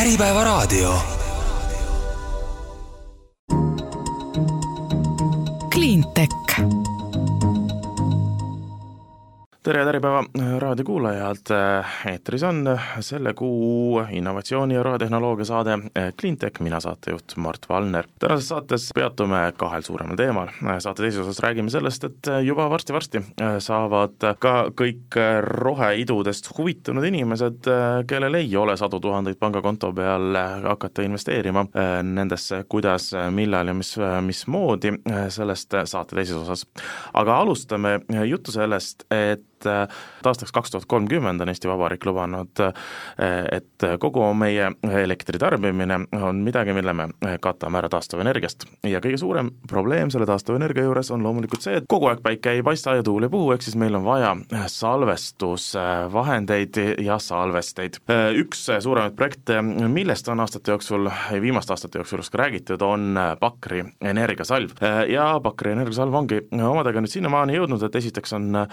Äripäevaraadio. Cleantech tere, Äripäeva raadiokuulajad, eetris on selle kuu innovatsiooni ja rohetehnoloogia saade Cleantech, mina saatejuht Mart Valner. tänases saates peatume kahel suuremal teemal. saate teises osas räägime sellest, et juba varsti-varsti saavad ka kõik roheidudest huvitunud inimesed, kellel ei ole sadu tuhandeid pangakonto peal, hakata investeerima nendesse, kuidas, millal ja mis, mismoodi, sellest saate teises osas. aga alustame juttu sellest, et et aastaks kaks tuhat kolmkümmend on Eesti Vabariik lubanud, et kogu meie elektritarbimine on midagi, mille me katame ära taastuvenergiast. ja kõige suurem probleem selle taastuvenergia juures on loomulikult see, et kogu aeg päike ei paista ja tuul ei puhu, ehk siis meil on vaja salvestusvahendeid ja salvesteid. üks suuremaid projekte, millest on aastate jooksul, viimaste aastate jooksul ka räägitud, on Pakri energiasalv. ja Pakri energiasalv ongi omadega nüüd sinnamaani jõudnud, et esiteks on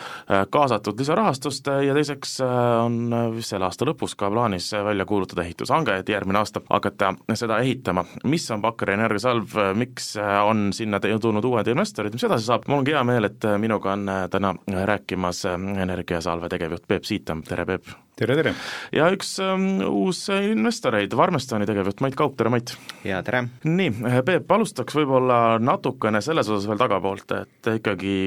kaasatud kaasatud lisarahastust ja teiseks äh, on vist selle aasta lõpus ka plaanis välja kuulutada ehitushange, et järgmine aasta hakata seda ehitama. mis on Pakkari energiasalv, miks on sinna tulnud uued investorid, mis edasi saab, mul ongi hea meel, et minuga on täna rääkimas energiasalve tegevjuht Peep Siitam, tere Peep! tere, tere! ja üks um, uus investoreid, Varmestoni tegevjuht Mait Kaup, tere Mait! ja tere! nii, Peep, alustaks võib-olla natukene selles osas veel tagapoolt, et ikkagi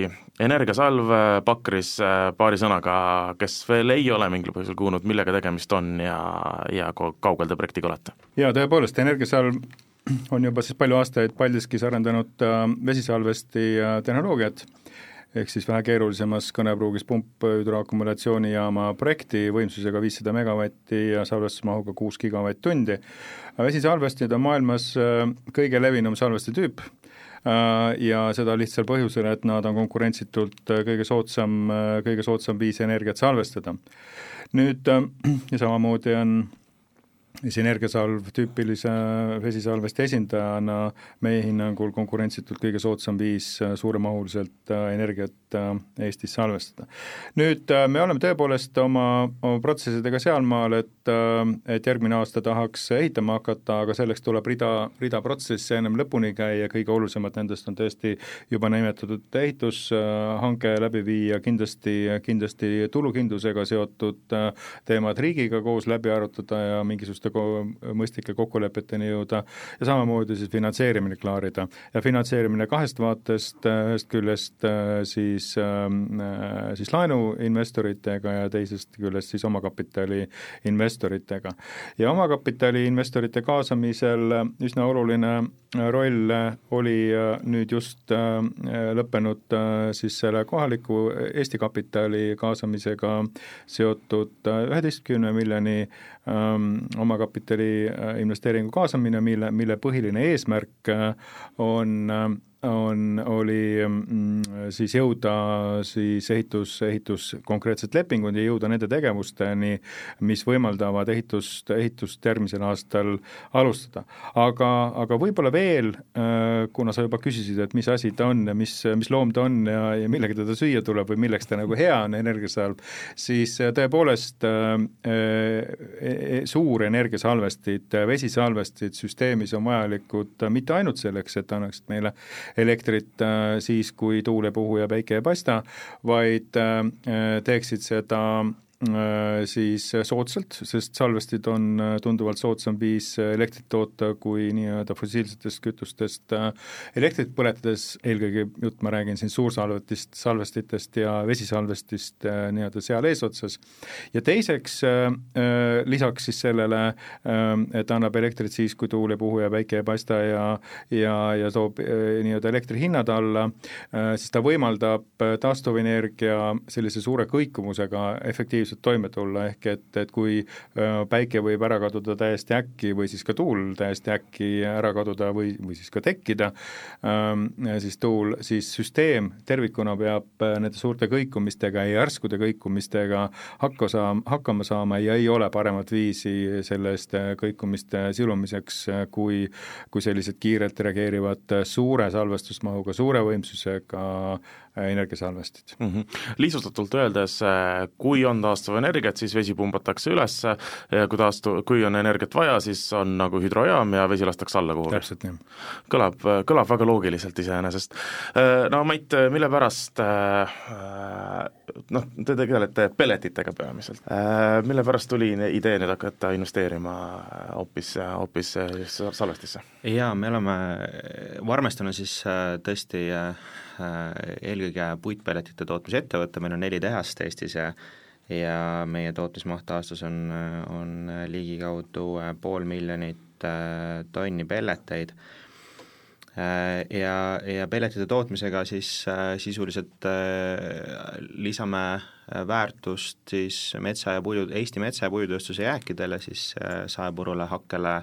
energiasalv Pakris paari sõnaga, kes veel ei ole mingil põhjusel kuulnud, millega tegemist on ja, ja kaugel te projektiga olete? jaa, tõepoolest, energiasalv on juba siis palju aastaid Paldiskis arendanud äh, vesisalvesti äh, tehnoloogiat, ehk siis vähe keerulisemas kõnepruugis pumphüdroakumulatsioonijaama projekti võimsusega viissada megavatti ja salvestusmahuga kuus gigavatt-tundi. vesisalvestid on maailmas äh, kõige levinum salvesti tüüp Äh, ja seda lihtsal põhjusel, et nad on konkurentsitult äh, kõige soodsam, äh, kõige soodsam viis energiat salvestada. nüüd ja samamoodi on siis energiasalv tüüpilise vesisalvesti esindajana meie hinnangul konkurentsitult kõige soodsam viis äh, suuremahuliselt äh, energiat äh, Eestis salvestada. nüüd me oleme tõepoolest oma, oma protsessidega sealmaal, et, et järgmine aasta tahaks ehitama hakata, aga selleks tuleb rida, rida protsesse ennem lõpuni käia, kõige olulisemad nendest on tõesti juba nimetatud ehitushange läbi viia, kindlasti, kindlasti tulukindlusega seotud teemad riigiga koos läbi arutada ja mingisuguste mõistlike, mõistlike kokkulepeteni jõuda ja samamoodi siis finantseerimine klaarida. ja finantseerimine kahest vaatest, ühest küljest äh, siis, ähm, äh, siis laenuinvestoritega ja teisest küljest siis omakapitali investoritega. ja omakapitali investorite kaasamisel üsna oluline roll oli äh, nüüd just lõppenud siis selle kohaliku Eesti kapitali kaasamisega seotud üheteistkümne miljoni ähm, omakapitali äh, investeeringu kaasamine, mille, mille põhiline eesmärk äh, on äh, on, oli mm, siis jõuda siis ehitus, ehitus konkreetset lepingut ja jõuda nende tegevusteni, mis võimaldavad ehitust, ehitust järgmisel aastal alustada. aga, aga võib-olla veel, äh, kuna sa juba küsisid, et mis asi ta on ja mis, mis loom ta on ja, ja millega teda süüa tuleb või milleks ta nagu hea on, energiasalv, siis äh, tõepoolest äh, e, e, suur energiasalvestid, vesisalvestid süsteemis on vajalikud mitte ainult selleks, et annaksid meile elektrit äh, siis, kui tuul ei puhu ja päike ei paista, vaid äh, teeksid seda Äh, siis soodsalt, sest salvestid on äh, tunduvalt soodsam viis elektrit toota kui nii-öelda fossiilsetest kütustest äh, elektrit põletades, eelkõige jutt ma räägin siin suursalvetist, salvestitest ja vesisalvestist nii-öelda seal eesotsas, ja teiseks lisaks siis sellele, et annab elektrit siis, kui tuul ei puhu ja päike ei paista ja ja, ja toob nii-öelda elektri hinnad alla, siis ta võimaldab taastuvenergia sellise suure kõikumusega efektiivselt efektiivselt toime tulla, ehk et, et kui päike võib ära kaduda täiesti äkki või siis ka tuul täiesti äkki ära kaduda või, või siis ka tekkida, siis tuul, siis süsteem tervikuna peab nende suurte kõikumistega ja järskude kõikumistega hakka saama, hakkama saama ja ei ole paremat viisi sellest kõikumiste silumiseks, kui, kui sellised kiirelt reageerivad suure salvestusmahuga, suure võimsusega energiasalvestid mm. -hmm. lihtsustatult öeldes, kui on taastuvenergiat, siis vesi pumbatakse üles ja kui taastu-, kui on energiat vaja, siis on nagu hüdrojaam ja vesi lastakse alla kuhugi. täpselt nii. kõlab, kõlab väga loogiliselt iseenesest. No Mait, mille pärast noh, te tegelete pelletitega peamiselt, mille pärast tuli idee nüüd hakata investeerima hoopis, hoopis salvestisse? jaa, me oleme Varmeston on siis tõesti eelkõige puitpelletite tootmise ettevõte, meil on neli tehast Eestis ja ja meie tootmismaht aastas on, on ligikaudu pool miljonit tonni pelleteid. Ja, ja pelletite tootmisega siis sisuliselt lisame väärtust siis metsa ja puidu, Eesti metsa- ja puidutööstuse jääkidele, siis saepurule, hakkele,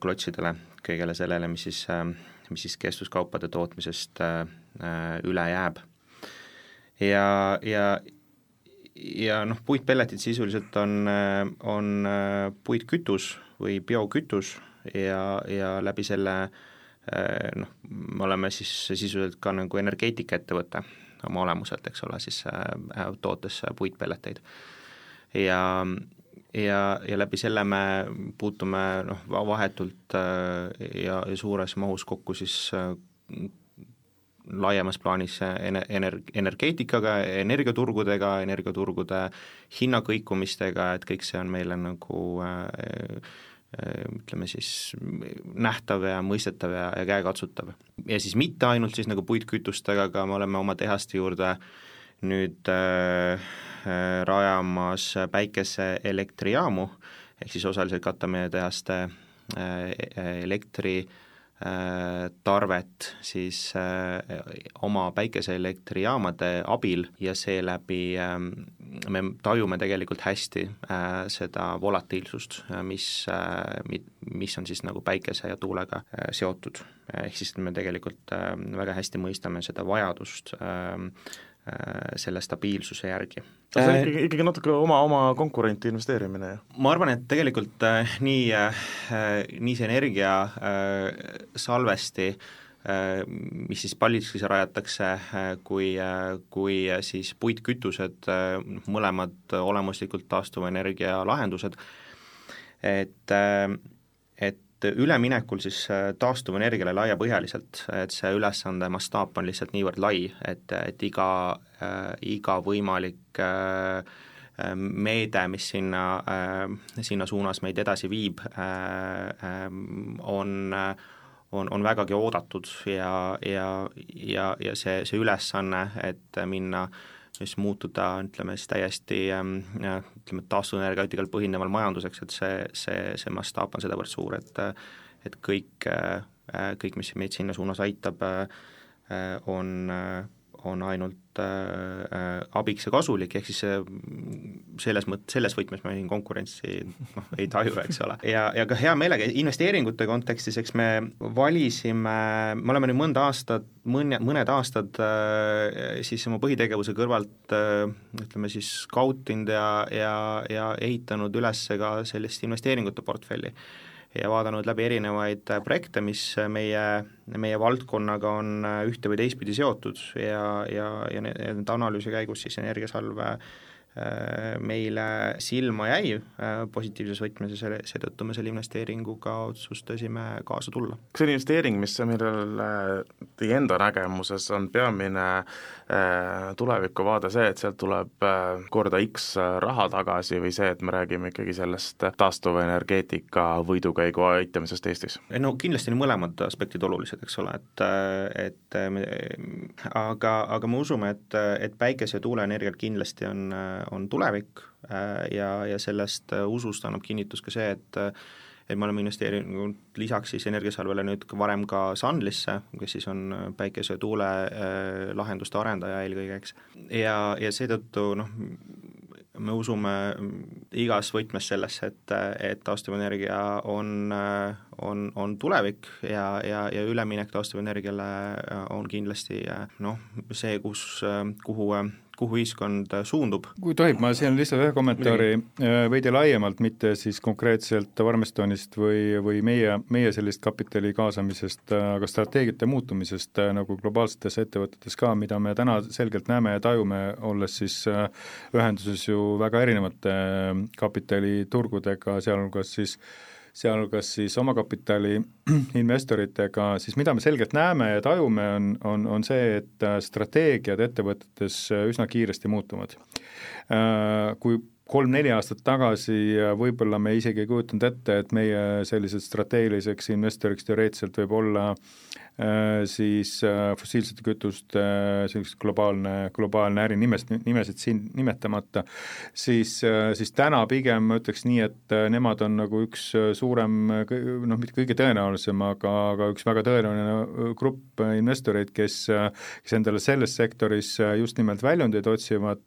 klotsidele, kõigele sellele, mis siis, mis siis kestvuskaupade tootmisest üle jääb. ja, ja ja noh, puitpelletid sisuliselt on, on puitkütus või biokütus ja, ja läbi selle noh, me oleme siis sisuliselt ka nagu energeetikaettevõte oma olemuselt, eks ole, siis tootes puitpelleteid. ja, ja, ja läbi selle me puutume noh, vahetult ja, ja suures mahus kokku siis laiemas plaanis ener-, energeetikaga, energiaturgudega, energiaturgude hinnakõikumistega, et kõik see on meile nagu äh, äh, ütleme siis nähtav ja mõistetav ja, ja käekatsutav. ja siis mitte ainult siis nagu puitkütustega, aga me oleme oma tehaste juurde nüüd äh, äh, rajamas päikeseelektrijaamu, ehk siis osaliselt katame tehaste äh, elektri äh, Äh, tarvet siis äh, oma päikeseelektrijaamade abil ja seeläbi ähm, me tajume tegelikult hästi äh, seda volatiilsust, mis, mis on siis nagu päikese ja tuulega seotud. ehk siis me tegelikult väga hästi mõistame seda vajadust Äh, selle stabiilsuse järgi. see on äh, ikkagi, ikkagi natuke oma, oma konkurenti investeerimine ju? ma arvan, et tegelikult äh, nii äh,, nii see energia äh, salvesti äh, mis siis Paldiskisse rajatakse, kui, kui siis puitkütused, mõlemad olemuslikult taastuvenergia lahendused, et, et et üleminekul siis äh, taastuvenergiale laiapõhjaliselt, et see ülesande mastaap on lihtsalt niivõrd lai, et, et iga äh,, iga võimalik äh, äh, meede, mis sinna äh,, sinna suunas meid edasi viib äh,, äh, on on, on vägagi oodatud ja, ja, ja, ja see, see ülesanne, et minna äh, siis muutuda, ütleme siis täiesti ähm, ütleme, taastuvenergeetikal põhineval majanduseks, et see, see, see mastaap on sedavõrd suur, et et kõik, kõik, mis meid sinna suunas aitab, on, on ainult äh, abiks ja kasulik, ehk siis selles mõt-, selles võtmes me siin konkurentsi noh, ei taju, eks ole. ja, ja ka hea meelega investeeringute kontekstis, eks me valisime, me oleme nüüd mõnda aastat, mõne, mõned aastad äh, siis oma põhitegevuse kõrvalt äh, ütleme siis skautinud ja, ja, ja ehitanud üles ka sellist investeeringute portfelli ja vaadanud läbi erinevaid projekte, mis meie, meie valdkonnaga on ühte või teistpidi seotud ja, ja, ja nende analüüsi käigus siis Energiasalve Äh, meile silma jäi äh, positiivses võtmes ja selle, seetõttu me selle investeeringuga otsustasime kaasa tulla. kas see investeering, mis, millel teie enda nägemuses on peamine äh, tulevikuvaade see, et sealt tuleb korda X raha tagasi või see, et me räägime ikkagi sellest taastuvenergeetika võidukäigu aitamisest Eestis? no kindlasti on mõlemad aspektid olulised, eks ole, et, et me, aga, aga me usume, et, et päikese- ja tuuleenergial kindlasti on on tulevik äh, ja, ja sellest äh, usust annab kinnitust ka see, et et me oleme investeerinud lisaks siis Energiasalvele nüüd ka varem ka Sunlisse, kes siis on päikese- ja tuulelahenduste arendaja eelkõige, eks, ja, ja seetõttu noh, me usume igas võtmes sellesse, et, et taastuvenergia on, on, on tulevik ja, ja, ja üleminek taastuvenergiale on kindlasti noh, see, kus, kuhu kuhu ühiskond suundub. kui tohib, ma siin lihtsalt ühe kommentaari veidi laiemalt, mitte siis konkreetselt Varmestonist või, või meie, meie sellist kapitali kaasamisest, aga strateegiate muutumisest nagu globaalsetes ettevõtetes ka, mida me täna selgelt näeme ja tajume, olles siis ühenduses ju väga erinevate kapitaliturgudega, sealhulgas siis sealhulgas siis omakapitali investoritega, siis mida me selgelt näeme ja tajume, on, on, on see, et äh, strateegiad ettevõtetes äh, üsna kiiresti muutuvad. Äh, kui kolm-neli aastat tagasi võib-olla me isegi ei kujutanud ette, et meie selliseks strateegiliseks investoriks teoreetiliselt võib olla Äh, siis äh, fossiilsete kütuste äh, selline globaalne, globaalne äri, nimest, nimesid siin nimetamata, siis, siis täna pigem ma ütleks nii, et nemad on nagu üks suurem, noh, mitte kõige tõenäolisem, aga, aga üks väga tõenäoline grupp investoreid, kes, kes endale selles sektoris just nimelt väljundeid otsivad,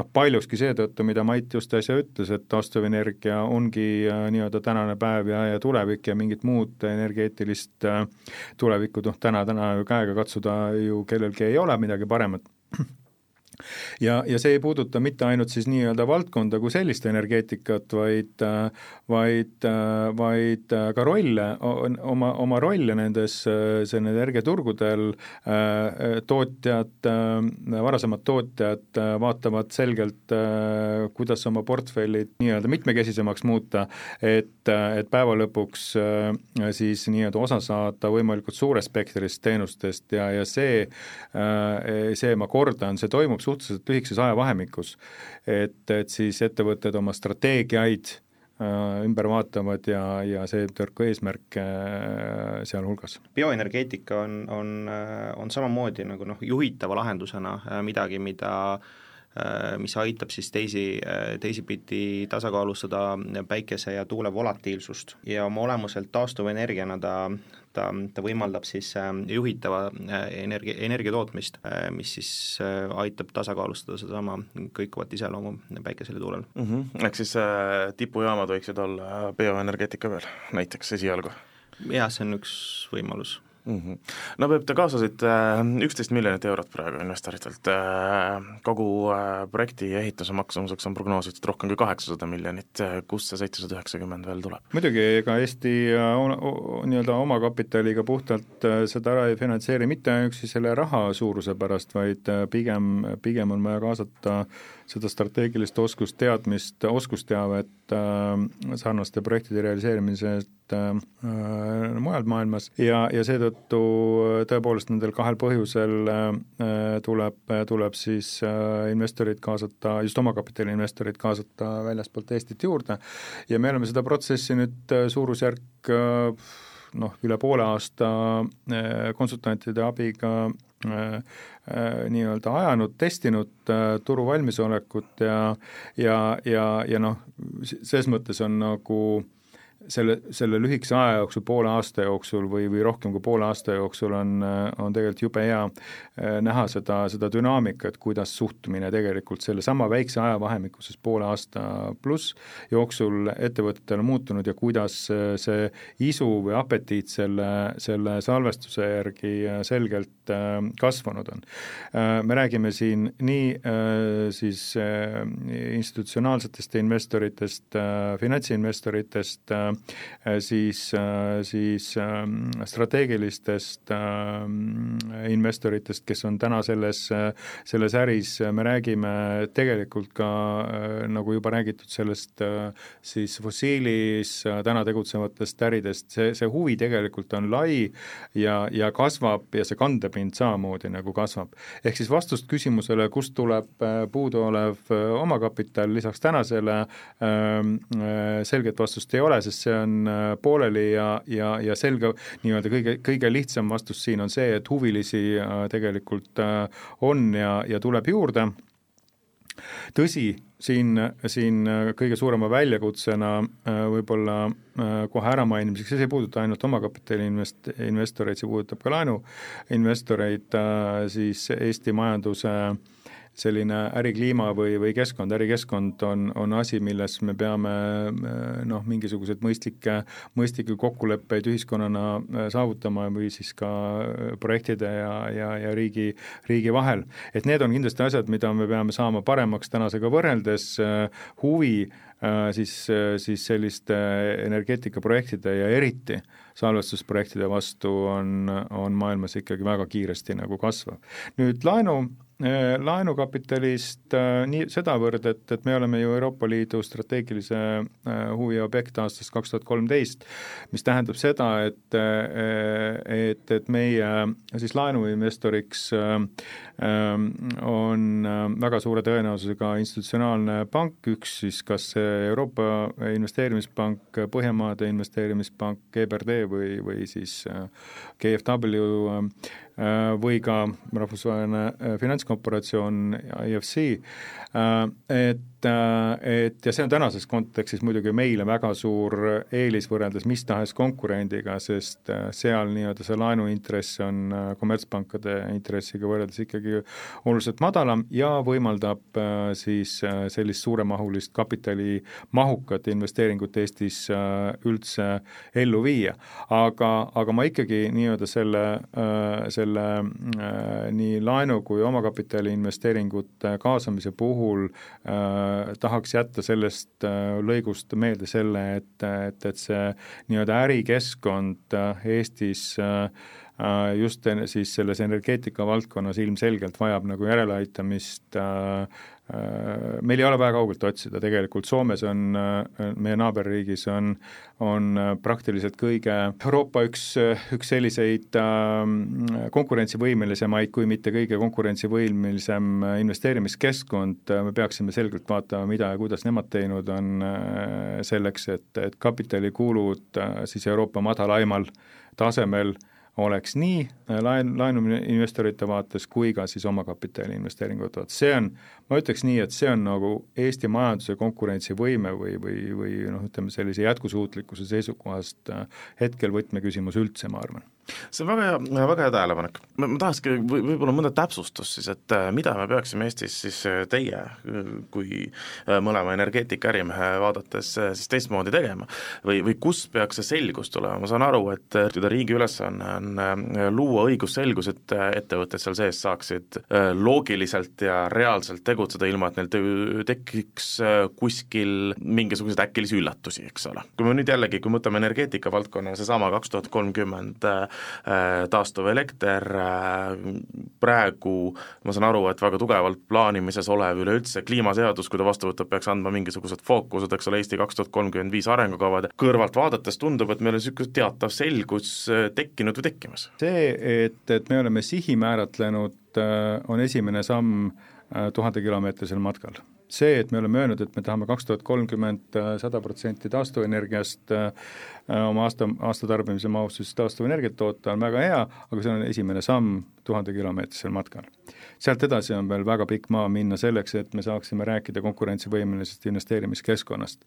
noh, paljuski seetõttu, mida Mait just äsja ütles, et taastuvenergia ongi nii-öelda tänane päev ja, ja tulevik ja mingit muud energeetilist tulevikku tulevikku, noh täna, täna ju käega katsuda ju kellelgi ei ole midagi paremat ja, ja see ei puuduta mitte ainult siis nii-öelda valdkonda kui sellist energeetikat, vaid, vaid, vaid ka rolle, oma, oma rolle nendes, selle energiaturgudel tootjad, varasemad tootjad vaatavad selgelt, kuidas oma portfellid nii-öelda mitmekesisemaks muuta, et, et päeva lõpuks siis nii-öelda osa saada võimalikult suurest spektrist teenustest ja, ja see, see, ma kordan, see toimub suhteliselt lühikeses ajavahemikus. et, et siis ettevõtted oma strateegiaid äh, ümber vaatavad ja, ja see tõrk ka eesmärke äh, sealhulgas. bioenergeetika on, on, äh, on samamoodi nagu noh, juhitava lahendusena midagi, mida mis aitab siis teisi, teisipidi tasakaalustada päikese ja tuule volatiilsust ja oma olemuselt taastuvenergiana ta, ta, ta võimaldab siis äh, juhitava äh, energia, energia tootmist, äh, mis siis aitab tasakaalustada sedasama kõikuvat iseloomu päikesel ja tuulel mm. -hmm. Ehk siis tipujaamad võiksid olla bioenergeetika peal näiteks esialgu? jah, see on üks võimalus mm. -hmm. no Peep, te kaasasite äh, üksteist miljonit eurot praegu investoritelt, äh, kogu äh, projekti ehituse maksumuseks on prognoositud rohkem kui kaheksasada miljonit, kust see seitsesada üheksakümmend veel tuleb? muidugi, ega Eesti nii-öelda omakapitaliga puhtalt seda ära ei finantseeri mitte ainuüksi selle raha suuruse pärast, vaid pigem, pigem on vaja kaasata seda strateegilist oskusteadmist, oskusteavet äh, sarnaste projektide realiseerimisest äh, mujal maailmas. Ja, ja seetõttu tõepoolest nendel kahel põhjusel äh, tuleb, tuleb siis äh, investorid kaasata, just omakapitali investorid kaasata väljaspoolt Eestit juurde. Ja me oleme seda protsessi nüüd äh, suurusjärk äh, noh, üle poole aasta äh, konsultantide abiga äh, äh, nii-öelda ajanud, testinud turu valmisolekut ja ja, ja, ja noh, selles mõttes on nagu selle, selle lühikese aja jooksul, poole aasta jooksul või, või rohkem kui poole aasta jooksul on, on tegelikult jube hea eh, näha seda, seda dünaamikat, kuidas suhtumine tegelikult sellesama väikse ajavahemiku, siis poole aasta pluss jooksul ettevõtetel on muutunud ja kuidas see isu või apetiit selle, selle salvestuse järgi selgelt eh, kasvanud on. Me räägime siin nii siis institutsionaalsetest investoritest, finantsinvestoritest, Äh, siis, äh, siis ähm, strateegilistest ähm, investoritest, kes on täna selles, äh, selles äris, me räägime tegelikult ka nagu juba räägitud, sellest siis fossiilis täna tegutsevatest äridest, see, see huvi tegelikult on lai ja, ja kasvab ja see kandepind samamoodi nagu kasvab. ehk siis vastust küsimusele, kust tuleb puuduolev omakapital lisaks tänasele, ähm, selget vastust ei ole, sest see on äh, pooleli ja, ja, ja selge nii-öelda kõige, kõige lihtsam vastus siin on see, et huvilisi äh, tegelikult äh, on ja, ja tuleb juurde. Tõsi, siin, siin kõige suurema väljakutsena võib-olla kohe äramainimiseks, see ei puuduta ainult omakapitali invest-, investoreid, see puudutab ka laenuinvestoreid, siis Eesti majanduse selline ärikliima või, või keskkond, ärikeskkond on, on asi, milles me peame noh, mingisuguseid mõistlikke, mõistlikke kokkuleppeid ühiskonnana saavutama või siis ka projektide ja, ja, ja riigi, riigi vahel. et need on kindlasti asjad, mida me peame saama paremaks tänasega võrreldes, huvi Äh, siis, äh, siis selliste energeetikaprojektide ja eriti salvestusprojektide vastu on, on maailmas ikkagi väga kiiresti nagu kasvav. nüüd laenu Äh, laenukapitalist äh, nii sedavõrd, et, et me oleme ju Euroopa Liidu strateegilise äh, huvi objekt aastast kaks tuhat kolmteist, mis tähendab seda, et, et, et meie siis laenuinvestoriks on väga suure tõenäosusega institutsionaalne pank, üks siis kas Euroopa Investeerimispank, Põhjamaade Investeerimispank, EBRD või, või siis Äh, või ka rahvusvaheline äh, finantskorporatsioon IFC, äh, et et ja see on tänases kontekstis muidugi meile väga suur eelis võrreldes mis tahes konkurendiga, sest seal nii-öelda see laenuintress on kommertspankade intressiga võrreldes ikkagi oluliselt madalam ja võimaldab siis sellist suuremahulist kapitalimahukat investeeringut Eestis üldse ellu viia. aga, aga ma ikkagi nii-öelda selle, selle selle äh, nii laenu kui omakapitali investeeringute kaasamise puhul äh, tahaks jätta sellest äh, lõigust meelde selle, et, et, et see nii-öelda ärikeskkond Eestis just siis selles energeetika valdkonnas ilmselgelt vajab nagu järeleaitamist Äh, meil ei ole väga kaugelt otsida, tegelikult Soomes on, äh, meie naaberriigis on, on äh, praktiliselt kõige Euroopa üks, üks selliseid äh, konkurentsivõimelisemaid, kui mitte kõige konkurentsivõimelisem investeerimiskeskkond, me peaksime selgelt vaatama, mida ja kuidas nemad teinud on selleks, et, et kapitalikulud siis Euroopa madalaimal tasemel äh, oleks nii äh, laen, laenuinvestorite vaates kui ka siis omakapitali investeeringute vaates, see on, ma ütleks nii, et see on nagu Eesti majanduse konkurentsivõime või, või, või noh, ütleme sellise jätkusuutlikkuse seisukohast äh, hetkel võtmeküsimus üldse, ma arvan see on väga hea, väga hea tähelepanek. ma, tahakski või, võib-olla mõnda täpsustust siis, et äh, mida me peaksime Eestis siis äh, teie kui äh, mõlema energeetikaärimehe vaadates siis teistmoodi tegema või, või kust peaks see selgus tulema, ma saan aru, et riigi ülesanne on, luua õigusselgus, et ettevõtted seal sees saaksid loogiliselt ja reaalselt tegutseda, ilma et neil tekiks kuskil mingisuguseid äkilisi üllatusi, eks ole. kui me nüüd jällegi, kui me võtame energeetika valdkonna, seesama kaks tuhat kolmkümmend Äh, taastuvelekter, äh, praegu ma saan aru, et väga tugevalt plaanimises olev üleüldse kliimaseadus, kui ta vastu võtab, peaks andma mingisugused fookused, eks ole, Eesti kaks tuhat kolmkümmend viis arengukavad, kõrvalt vaadates tundub, et meil on niisugune teatav selgus äh, tekkinud või tekkimas. see, et, et me oleme sihi määratlenud, on esimene samm tuhandekilomeetrisel matkal see, et me oleme öelnud, et me tahame kaks tuhat kolmkümmend sada protsenti taastuvenergiast oma aasta, aastatarbimise mahust siis taastuvenergiat toota, on väga hea, aga see on esimene samm tuhandekilomeetrisel matkal. sealt edasi on veel väga pikk maa minna selleks, et me saaksime rääkida konkurentsivõimelisest investeerimiskeskkonnast.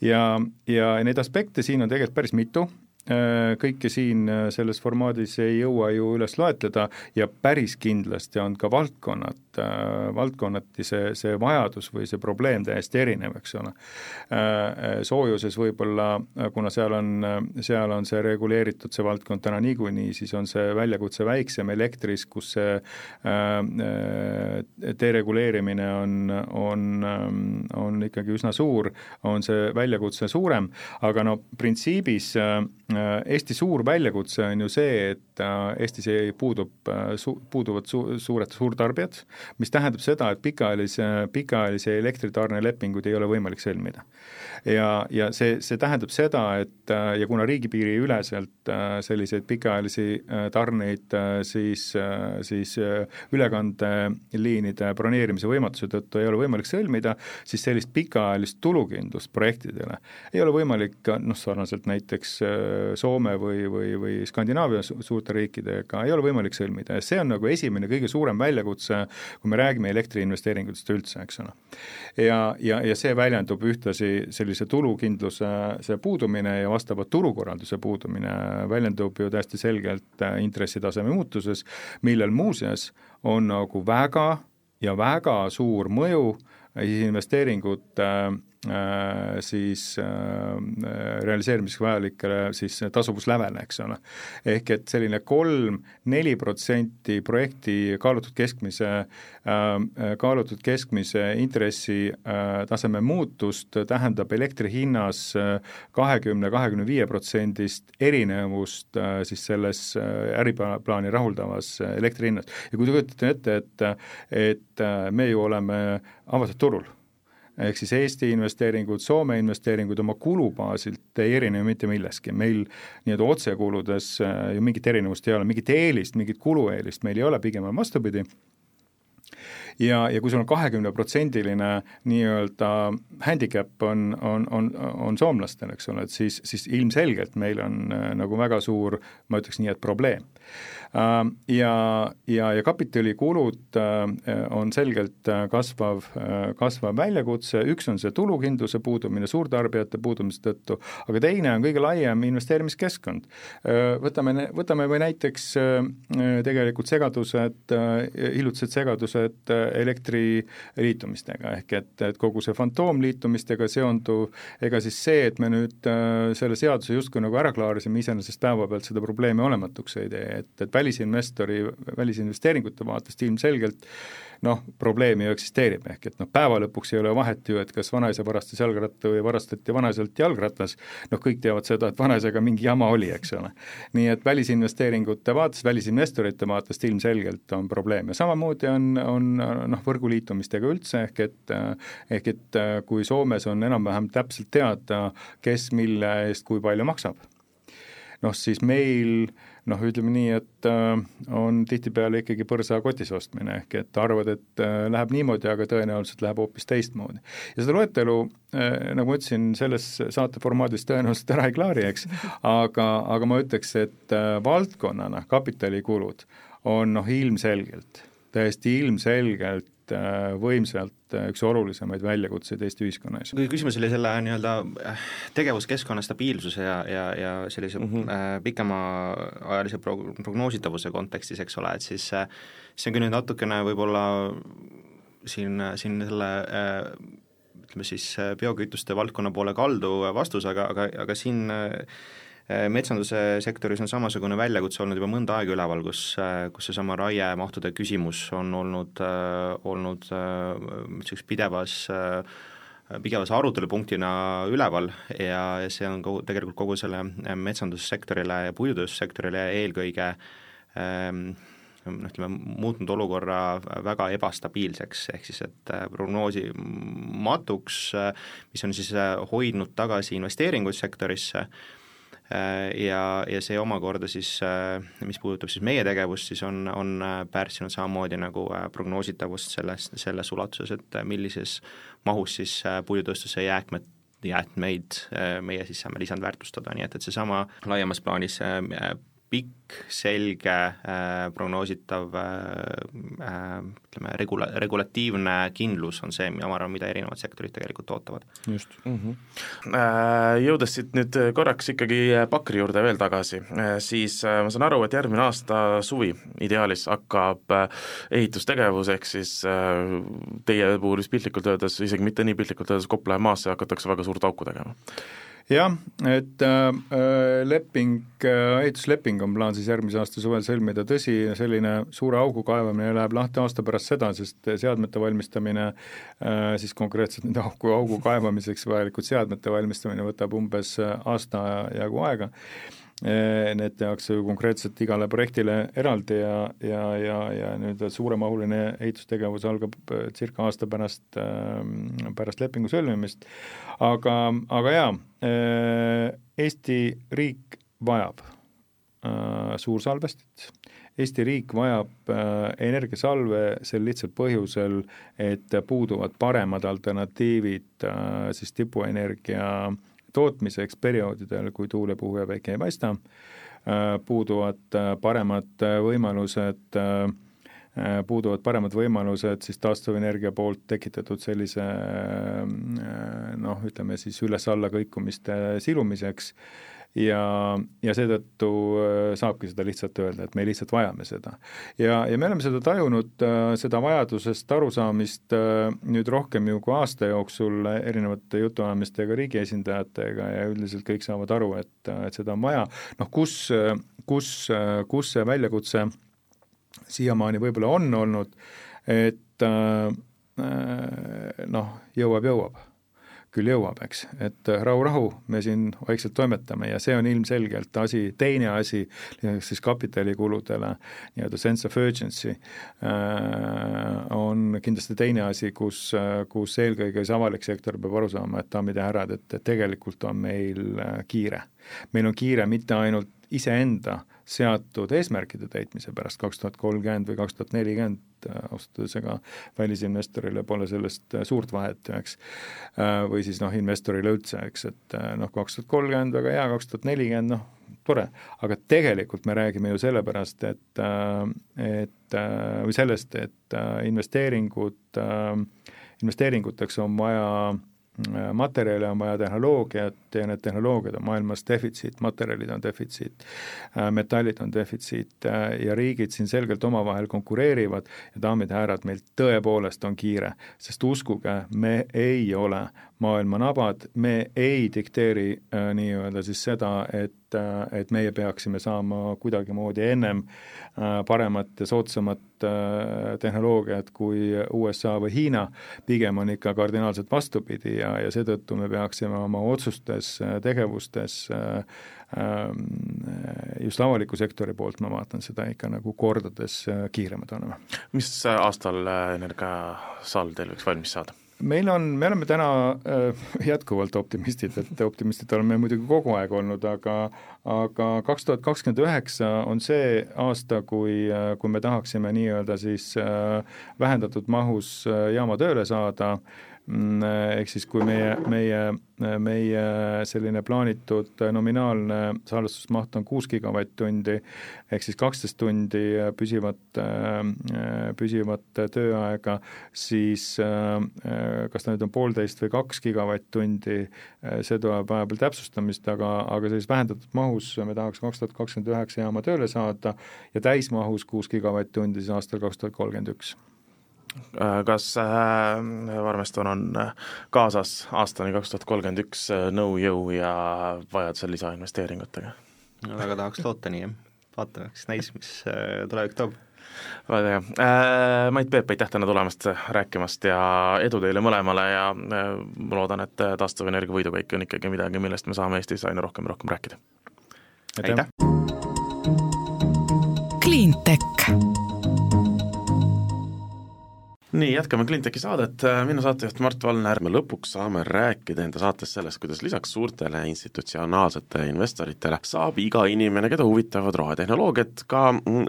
ja, ja neid aspekte siin on tegelikult päris mitu, Äh, kõike siin äh, selles formaadis ei jõua ju üles loetleda ja päris kindlasti on ka valdkonnad, äh, valdkonnati see, see vajadus või see probleem täiesti erinev, eks ole. Soojuses võib-olla, kuna seal on, seal on see reguleeritud, see valdkond täna niikuinii, siis on see väljakutse väiksem, elektris, kus see dereguleerimine on, on, on ikkagi üsna suur, on see väljakutse suurem, aga no printsiibis Äh, Eesti suur väljakutse on ju see, et äh, Eestis ei puudub, äh, su-, puuduvad su-, suured suurtarbijad, mis tähendab seda, et pikaajalise, pikaajalisi elektritarnelepinguid ei ole võimalik sõlmida. ja, ja see, see tähendab seda, et ja kuna riigipiiriüleselt selliseid pikaajalisi tarneid siis, siis ülekandeliinide broneerimise võimatuse tõttu ei ole võimalik sõlmida, siis sellist pikaajalist tulukindlust projektidele ei ole võimalik noh, sarnaselt näiteks Soome või, või, või Skandinaavia suurte riikidega ei ole võimalik sõlmida ja see on nagu esimene kõige suurem väljakutse, kui me räägime elektriinvesteeringutest üldse, eks ole. ja, ja, ja see väljendub ühtlasi sellise tulukindluse see puudumine ja vastava turukorralduse puudumine väljendub ju täiesti selgelt intressitaseme muutuses, millel muuseas on nagu väga ja väga suur mõju investeeringute äh, siis äh, realiseerimiseks vajalikele siis tasuvuslävele, eks ole. ehk et selline kolm-neli protsenti projekti kaalutud keskmise, äh, kaalutud keskmise intressitaseme muutust tähendab elektri hinnas kahekümne, kahekümne viie protsendist erinevust siis selles äriplaani rahuldavas elektri hinnas. ja kui te kujutate ette, et, et me ju oleme avatud turul ehk siis Eesti investeeringud, Soome investeeringud oma kulubaasilt ei erine mitte milleski, meil nii-öelda otsekuludes äh, ju mingit erinevust ei ole, mingit eelist, mingit kulueelist meil ei ole, pigem on vastupidi. Ja, ja kui sul on kahekümneprotsendiline nii-öelda handicap on, on, on, on soomlastel, eks ole, et siis, siis ilmselgelt meil on äh, nagu väga suur, ma ütleks nii, et probleem ja, ja, ja kapitalikulud äh, on selgelt äh, kasvav, kasvav väljakutse, üks on see tulukindluse puudumine suurtarbijate puudumise tõttu, aga teine on kõige laiem investeerimiskeskkond. Võtame, võtame või näiteks tegelikult segadused, hiljutised segadused elektriliitumistega, ehk et, et kogu see fantoomliitumistega seonduv, ega siis see, et me nüüd selle seaduse justkui nagu ära klaarisime, iseenesest päevapealt seda probleemi olematuks ei tee, et, et välisinvestori, välisinvesteeringute vaatest ilmselgelt noh, probleem ju eksisteerib, ehk et noh, päeva lõpuks ei ole vahet ju, et kas vanaisa varastas jalgratta või varastati vanaiselt jalgratas, noh, kõik teavad seda, et vanaisaga mingi jama oli, eks ole. nii et välisinvesteeringute vaates, välisinvestorite vaatest ilmselgelt on probleem ja samamoodi on, on noh, võrguliitumistega üldse, ehk et ehk et kui Soomes on enam-vähem täpselt teada, kes mille eest kui palju maksab, noh siis meil äh, noh, ütleme nii, et äh, on tihtipeale ikkagi põrsa kotis ostmine, ehk et arvad, et äh, läheb niimoodi, aga tõenäoliselt läheb hoopis teistmoodi. ja seda loetelu äh,, nagu ma ütlesin, selles saate formaadis tõenäoliselt ära ei klaari, eks, aga, aga ma ütleks, et valdkonnana kapitalikulud on noh, ilmselgelt, täiesti ilmselgelt äh, võimsalt Äh, üks olulisemaid väljakutseid Eesti ühiskonna ees. kui küsimus oli selle nii-öelda äh, tegevuskeskkonna stabiilsuse ja, ja, ja sellise mm -hmm. pikemaajalise pro-, prognoositavuse kontekstis, eks ole, et siis see on küll nüüd natukene võib-olla siin, siin selle ütleme siis biokütuste valdkonna poole kaldu vastus, aga, aga, aga siin metsanduse sektoris on samasugune väljakutse olnud juba mõnda aega üleval, kus, äh, kus seesama raiemahtude küsimus on olnud, äh, olnud niisuguses pidevas pidevas arutelupunktina üleval ja, ja see on kogu, tegelikult kogu selle metsandussektorile ja puidutööstussektorile eelkõige ähm, noh, ütleme, muutnud olukorra väga ebastabiilseks, ehk siis et prognoosimatuks, mis on siis hoidnud tagasi investeeringuid sektorisse Äh, ja, ja see omakorda siis, äh, mis puudutab siis meie tegevust, siis on, on äh, pärssinud samamoodi nagu prognoositavust selles, selles ulatuses, et millises mahus siis puidutööstuse jääkmed jäätmeid meie siis saame lisandväärtustada, nii et, et seesama laiemas plaanis pikk, selge äh,, prognoositav äh, äh, ütleme, regula-, regulatiivne kindlus on see, ma arvan, mida erinevad sektorid tegelikult ootavad. just mm. -hmm. Äh, jõudes siit nüüd korraks ikkagi Pakri juurde veel tagasi äh,, siis äh, ma saan aru, et järgmine aasta suvi ideaalis hakkab äh, ehitustegevus, ehk siis äh, teie puhul vist piltlikult öeldes, isegi mitte nii piltlikult öeldes, kopp läheb maasse ja hakatakse väga suurt auku tegema jah, et äh, äh, leping äh,, ehitusleping on plaan siis järgmise aasta suvel sõlmida, tõsi, selline suure augu kaevamine läheb lahti aasta pärast seda, sest seadmete valmistamine äh,, siis konkreetselt nende augu, augu kaevamiseks vajalikud seadmete valmistamine võtab umbes aasta jagu aega. äh, Need tehakse ju konkreetselt igale projektile eraldi ja, ja, ja, ja nüüd suuremahuline ehitustegevus algab äh, circa aasta pärast, pärast lepingu sõlmimist. Aga, aga jaa, äh, Eesti riik vajab äh, suursalvestit, Eesti riik vajab äh, energiasalve sel lihtsal põhjusel, et puuduvad paremad alternatiivid siis tipuenergia tootmiseks perioodidel, kui tuul ei puhu ja päike ei paista, puuduvad paremad võimalused äh, Äh, puuduvad paremad võimalused siis taastuvenergia poolt tekitatud sellise äh, noh, ütleme siis üles-alla kõikumiste silumiseks ja, ja seetõttu äh, saabki seda lihtsalt öelda, et me lihtsalt vajame seda. ja, ja me oleme seda tajunud, äh, seda vajadusest arusaamist äh, nüüd rohkem ju kui aasta jooksul erinevate jutuajamistega riigi esindajatega ja üldiselt kõik saavad aru, et, et seda on vaja, noh kus, kus, kus see väljakutse siiamaani võib-olla on olnud, et noh, jõuab, jõuab küll jõuab, eks, et rahu-rahu, me siin vaikselt toimetame ja see on ilmselgelt asi, teine asi, lisaks siis kapitalikuludele, nii-öelda sense of urgency äh,, on kindlasti teine asi, kus, kus eelkõige siis avalik sektor peab aru saama, et daamid ja härrad, et, tegelikult on meil äh, kiire. meil on kiire mitte ainult iseenda seatud eesmärkide täitmise pärast kaks tuhat kolmkümmend või kaks tuhat nelikümmend, äh, ausalt öeldes ega välisinvestorile pole sellest äh, suurt vahet, eks, äh, või siis noh, investorile üldse, eks, et noh, kaks tuhat kolmkümmend väga hea, kaks tuhat nelikümmend noh, tore, aga tegelikult me räägime ju sellepärast, et, et või sellest, et investeeringud, investeeringuteks on vaja Äh, materjale on vaja tehnoloogiat ja need tehnoloogiad on maailmas defitsiit, materjalid on defitsiit, äh, metallid on defitsiit äh, ja riigid siin selgelt omavahel konkureerivad. Ja daamid ja härrad, meil tõepoolest on kiire, sest uskuge, me ei ole maailma nabad, me ei dikteeri äh, nii-öelda siis seda, et äh,, et meie peaksime saama kuidagimoodi ennem äh, paremat ja soodsamat äh, tehnoloogiat kui USA või Hiina, pigem on ikka kardinaalselt vastupidi ja, ja seetõttu me peaksime oma otsustes, äh, tegevustes äh, ähm, just avaliku sektori poolt ma vaatan seda ikka nagu kordades äh, kiiremad olema. mis aastal Energiasaal teil võiks valmis saada? Meil on, me oleme täna äh, jätkuvalt optimistid, et optimistid oleme muidugi kogu aeg olnud, aga aga kaks tuhat kakskümmend üheksa on see aasta, kui, äh, kui me tahaksime nii-öelda siis äh, vähendatud mahus jaama tööle saada. äh,, ehk siis kui meie, meie, meie selline plaanitud nominaalne salvestusmaht on kuus gigavatt-tundi, ehk siis kaksteist tundi püsivat, püsivat tööaega, siis kas ta nüüd on poolteist või kaks gigavatt-tundi, see tuleb vahepeal täpsustamist, aga, aga sellises vähendatud mahus me tahaks kaks tuhat kakskümmend üheksa jaama tööle saada ja täismahus kuus gigavatt-tundi siis aastal kaks tuhat kolmkümmend üks kas äh, Varmeston on äh, kaasas aastani kaks tuhat kolmkümmend üks nõujõu ja vajadusel lisainvesteeringutega? no väga tahaks loota nii, jah. vaatame, eks näis, mis tulevik toob väga hea äh,, Mait Peep, aitäh täna tulemast, rääkimast ja edu teile mõlemale ja äh, ma loodan, et taastuvenergia võidukäik on ikkagi midagi, millest me saame Eestis aina rohkem ja rohkem rääkida. aitäh! Cleantech nii, jätkame Cleantechi saadet, mina saatejuht Mart Valner, me lõpuks saame rääkida enda saates sellest, kuidas lisaks suurtele institutsionaalsetele investoritele saab iga inimene, keda huvitavad rohetehnoloogiad, ka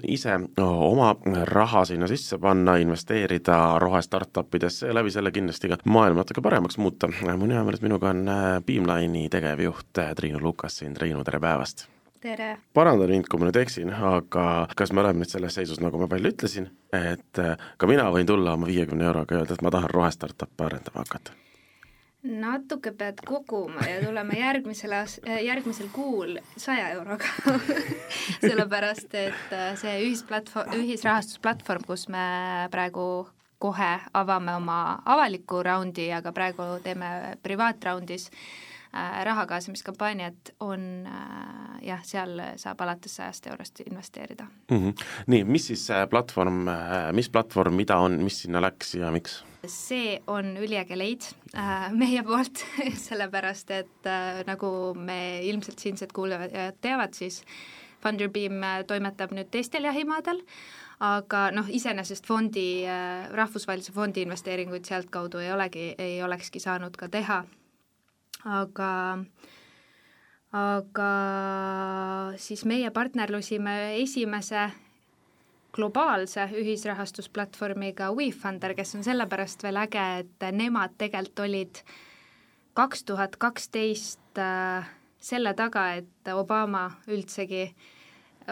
ise oma raha sinna sisse panna, investeerida rohe-startup idesse ja läbi selle kindlasti ka maailma natuke paremaks muuta. mul on hea meel, et minuga on Beamline'i tegevjuht Triinu Lukas siin, Triinu, tere päevast! Tere! parandan mind, kui ma nüüd eksin, aga kas me oleme nüüd selles seisus, nagu ma palju ütlesin, et äh, ka mina võin tulla oma viiekümne euroga ja öelda, et ma tahan rohe-startup'i arendama hakata? natuke pead koguma ja tulema järgmisel aas-, äh, järgmisel kuul saja euroga sellepärast, et äh, see ühisplatvorm, ühisrahastusplatvorm, kus me praegu kohe avame oma avaliku raundi, aga praegu teeme privaatraundis Äh, raha kaasamiskampaaniat, on äh, jah, seal saab alates sajast eurost investeerida mm. -hmm. nii, mis siis see platvorm, äh, mis platvorm, mida on, mis sinna läks ja miks? see on üliäge leid äh, meie poolt sellepärast et äh, nagu me ilmselt siinsed kuulajad teavad, siis Funderbeam toimetab nüüd teistel jahimaadel, aga noh, iseenesest fondi, rahvusvahelise fondi investeeringuid sealtkaudu ei olegi, ei olekski saanud ka teha aga aga siis meie partnerlusime esimese globaalse ühisrahastusplatvormiga WeFunder, kes on sellepärast veel äge, et nemad tegelikult olid kaks tuhat kaksteist äh, selle taga, et Obama üldsegi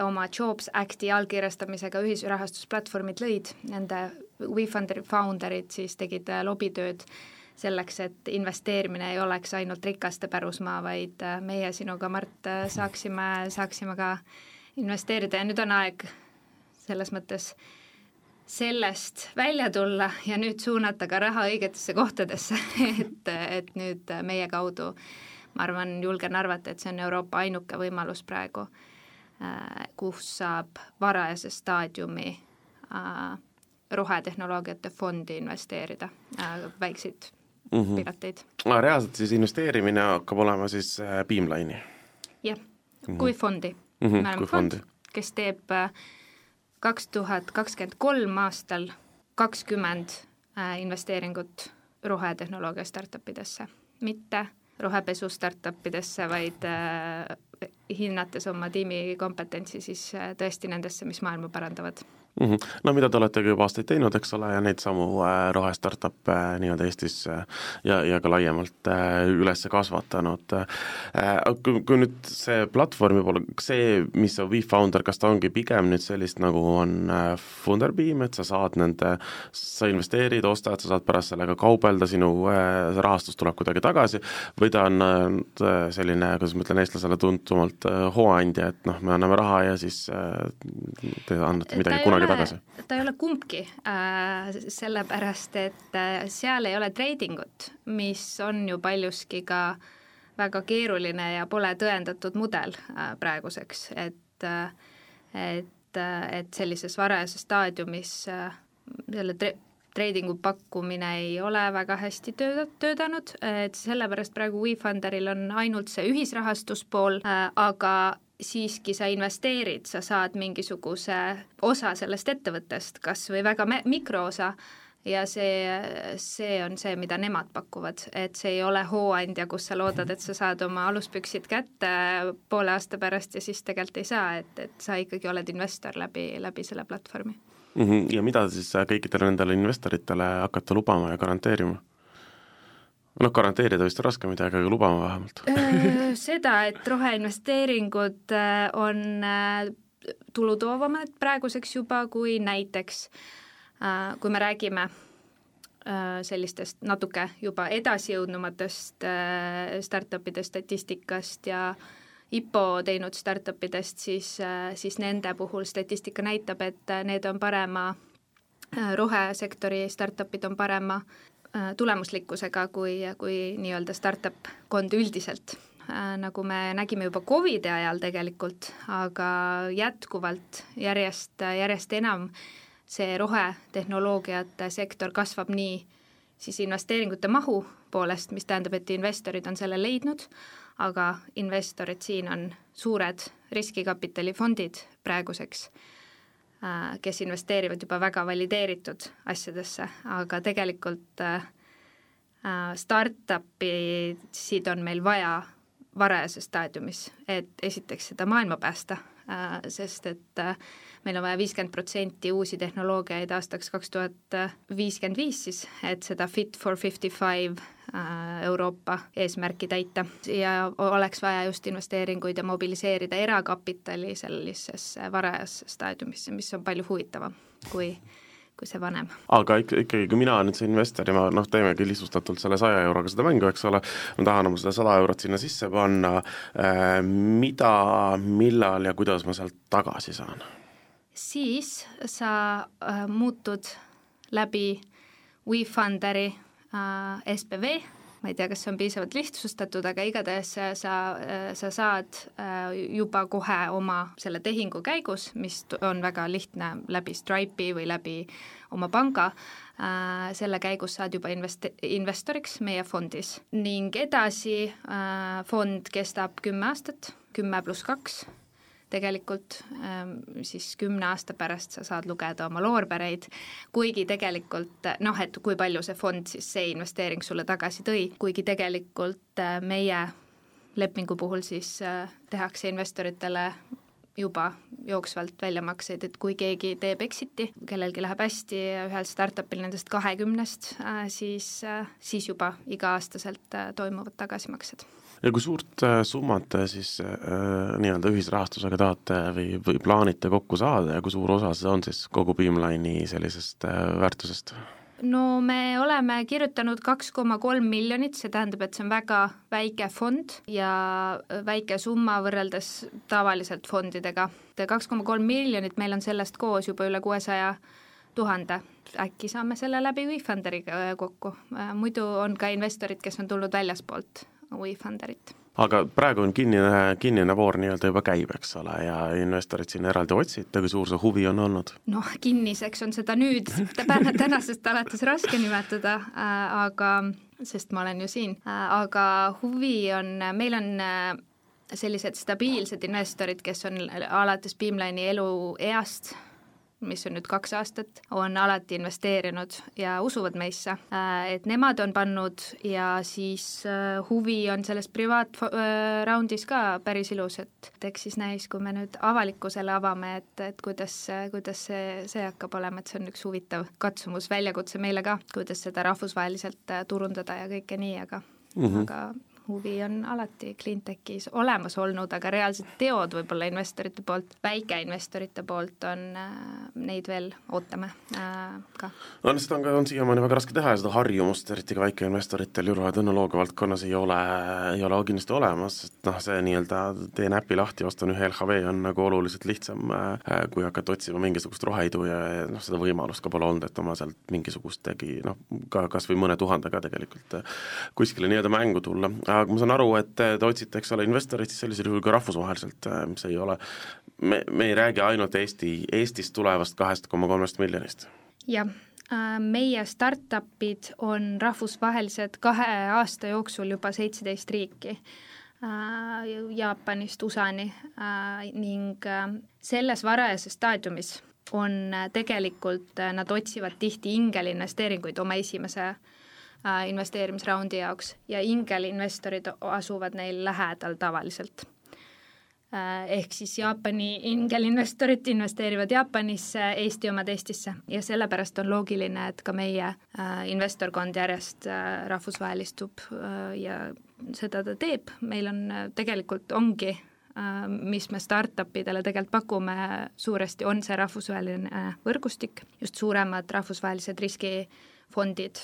oma Jobs Acti allkirjastamisega ühisrahastusplatvormid lõid, nende WeFunderi founder'id siis tegid äh, lobitööd selleks, et investeerimine ei oleks ainult rikaste pärusmaa, vaid meie sinuga, Mart, saaksime, saaksime ka investeerida. Ja nüüd on aeg selles mõttes sellest välja tulla ja nüüd suunata ka raha õigetesse kohtadesse. Et, et nüüd meie kaudu ma arvan, julgen arvata, et see on Euroopa ainuke võimalus praegu, äh, kus saab varajase staadiumi äh, rohetehnoloogiate fondi investeerida, äh, väikseid mm -hmm. piloteid. reaalselt siis investeerimine hakkab olema siis Beamline'i? jah, kui fondi mm. -hmm, me oleme fond, kes teeb kaks tuhat kakskümmend kolm aastal kakskümmend äh, investeeringut rohetehnoloogia startup idesse, mitte rohepesu startup idesse, vaid äh, hinnates oma tiimi kompetentsi siis äh, tõesti nendesse, mis maailma parandavad mm. -hmm. no mida te olete ka juba aastaid teinud, eks ole, ja neid samu äh, rohe-startup'e äh, nii-öelda Eestis äh, ja, ja ka laiemalt üles kasvatanud. Kui, kui nüüd see platvormi poole, see, mis on WeFounder, kas ta ongi pigem nüüd sellist, nagu on Funderbeam, et sa saad nende, sa investeerid, ostad, sa saad pärast sellega kaubelda, sinu rahastus tuleb kuidagi tagasi, või ta on selline, kuidas ma ütlen eestlasele tuntumalt hooandja, et noh, me anname raha ja siis te annate midagi kunagi tagasi? ta ei ole kumbki äh,, sellepärast et äh, seal ei ole treidingut, mis on ju paljuski ka väga keeruline ja pole tõendatud mudel äh, praeguseks, et äh, et, äh, et sellises varajases staadiumis äh, selle tre-, treidingu pakkumine ei ole väga hästi tööd-, töötanud, et sellepärast praegu WeFunderil on ainult see ühisrahastuspool äh,, aga siiski sa investeerid, sa saad mingisuguse osa sellest ettevõttest, kas või väga mikroosa, ja see, see on see, mida nemad pakuvad, et see ei ole hooandja, kus sa loodad, et sa saad oma aluspüksid kätte poole aasta pärast ja siis tegelikult ei saa, et, et sa ikkagi oled investor läbi, läbi selle platvormi. -hmm. Ja mida siis kõikidele nendele investoritele hakata lubama ja garanteerima? Noh, garanteerida vist on raske midagi, aga lubama vähemalt. Seda, et roheinvesteeringud on tulutoovamad praeguseks juba kui näiteks, kui me räägime sellistest natuke juba edasijõudnumatest startup'ide statistikast ja IPO teinud startup idest, siis, siis nende puhul statistika näitab, et need on parema, rohesektori startup'id on parema tulemuslikkusega kui, kui nii-öelda startup kond üldiselt. Äh, nagu me nägime juba Covidi ajal tegelikult, aga jätkuvalt järjest, järjest enam see rohetehnoloogiate sektor kasvab nii siis investeeringute mahu poolest, mis tähendab, et investorid on selle leidnud, aga investorid siin on suured riskikapitalifondid praeguseks. Äh, kes investeerivad juba väga valideeritud asjadesse, aga tegelikult äh, äh, startup'isid on meil vaja varajases staadiumis, et esiteks seda maailma päästa, sest et meil on vaja viiskümmend protsenti uusi tehnoloogiaid aastaks kaks tuhat viiskümmend viis siis, et seda Fit for fifty five Äh, Euroopa eesmärki täita ja oleks vaja just investeeringuid ja mobiliseerida erakapitali sellisesse varajasse staadiumisse, mis on palju huvitavam kui kui see vanem. aga ikka, ikkagi, kui mina olen nüüd see investor ja ma noh, teemegi lihtsustatult selle saja euroga seda mängu, eks ole, ma tahan oma seda sada eurot sinna sisse panna äh,, mida, millal ja kuidas ma sealt tagasi saan? siis sa äh, muutud läbi WeFunderi Äh, SPV, ma ei tea, kas see on piisavalt lihtsustatud, aga igatahes sa, sa saad äh, juba kohe oma selle tehingu käigus, mis on väga lihtne läbi Stripe'i või läbi oma panga, äh, selle käigus saad juba invest-, investoriks meie fondis. Ning edasi fond kestab kümme aastat, kümme pluss kaks tegelikult ähm, siis kümne aasta pärast sa saad lugeda oma loorbereid, kuigi tegelikult noh, et kui palju see fond siis, see investeering sulle tagasi tõi, kuigi tegelikult äh, meie lepingu puhul siis äh, tehakse investoritele juba jooksvalt väljamakseid, et kui keegi teeb exit'i, kellelgi läheb hästi ühel startup'il nendest kahekümnest, äh, siis, siis juba iga-aastaselt toimuvad tagasimaksed ja kui suurt äh, summat te siis äh, nii-öelda ühisrahastusega tahate või, või plaanite kokku saada ja kui suur osa see on siis kogu Beamline'i sellisest äh, väärtusest? no me oleme kirjutanud kaks koma kolm miljonit, see tähendab, et see on väga väike fond ja väike summa võrreldes tavaliselt fondidega. kaks koma kolm miljonit, meil on sellest koos juba üle kuuesaja tuhande, äkki saame selle läbi WeFunderiga kokku, muidu on ka investorid, kes on tulnud väljaspoolt WeFunderit aga praegu on kinnine, kinnine voor nii-öelda juba käib, eks ole, ja investorid siin eraldi otsite, kui suur see huvi on olnud? noh, kinniseks on seda nüüd tänasest alates raske nimetada äh,, aga, sest ma olen ju siin äh,, aga huvi on, meil on äh, sellised stabiilsed investorid, kes on alates Beamline'i elueast mis on nüüd kaks aastat, on alati investeerinud ja usuvad meisse, äh, et nemad on pannud ja siis äh, huvi on selles privaatraundis ka päris ilus, et eks siis näis, kui me nüüd avalikkusele avame, et, et kuidas, kuidas see, see hakkab olema, et see on üks huvitav katsumus, väljakutse meile ka, kuidas seda rahvusvaheliselt äh, turundada ja kõike nii, aga mm, -hmm. aga huvi on alati cleantechis olemas olnud, aga reaalsed teod võib-olla investorite poolt, väikeinvestorite poolt on, äh, neid veel ootame äh, ka. no seda on ka, on siiamaani väga raske teha ja seda harjumust, eriti ka väikeinvestoritel juurtehnoloogia valdkonnas ei ole, ei ole kindlasti olemas, et noh, see nii-öelda teen äpi lahti, ostan ühe LHV on nagu oluliselt lihtsam, äh, kui hakata otsima mingisugust roheidu ja noh, seda võimalust ka pole olnud, et oma sealt mingisugustegi noh, ka kas või mõne tuhandega tegelikult kuskile nii-öelda mängu tulla aga ma saan aru, et te otsite, eks ole, investoreid siis sellisel juhul ka rahvusvaheliselt, äh, mis ei ole, me, me ei räägi ainult Eesti, Eestist tulevast kahest koma kolmest miljonist. jah, äh, meie startup'id on rahvusvahelised kahe aasta jooksul juba seitseteist riiki äh, Jaapanist USA-ni ning selles varajases staadiumis on tegelikult, nad otsivad tihti ingelinvesteeringuid oma esimese Äh, investeerimisraundi jaoks ja ingelinvestorid asuvad neil lähedal tavaliselt. Äh, ehk siis Jaapani ingelinvestorid investeerivad Jaapanisse, Eesti omad Eestisse ja sellepärast on loogiline, et ka meie äh, investorkond järjest rahvusvahelistub ja seda ta teeb, meil on tegelikult ongi mis me startup idele tegelikult pakume suuresti, on see rahvusvaheline võrgustik, just suuremad rahvusvahelised riskifondid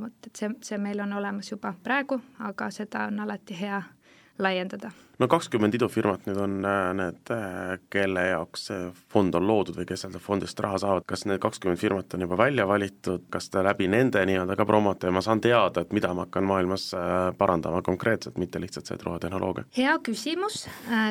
vot et see, see meil on olemas juba praegu, aga seda on alati hea laiendada. no kakskümmend idufirmat nüüd on äh, need, äh, kelle jaoks see fond on loodud või kes sealt fondist raha saavad, kas need kakskümmend firmat on juba välja valitud, kas te läbi nende nii-öelda ka promote ja ma saan teada, et mida ma hakkan maailmas äh, parandama konkreetselt, mitte lihtsalt see rohetehnoloogia? hea küsimus,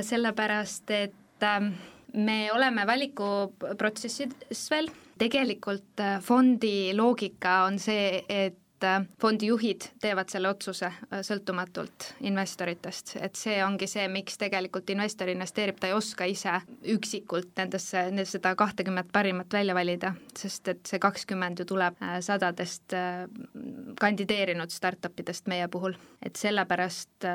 sellepärast et ähm, me oleme valikuprotsessis veel, tegelikult fondi loogika on see, et et äh, fondijuhid teevad selle otsuse äh, sõltumatult investoritest, et see ongi see, miks tegelikult investor investeerib, ta ei oska ise üksikult nendesse, seda kahtekümmet parimat välja valida, sest et see kakskümmend ju tuleb äh, sadadest kandideerinud startup idest meie puhul. et sellepärast,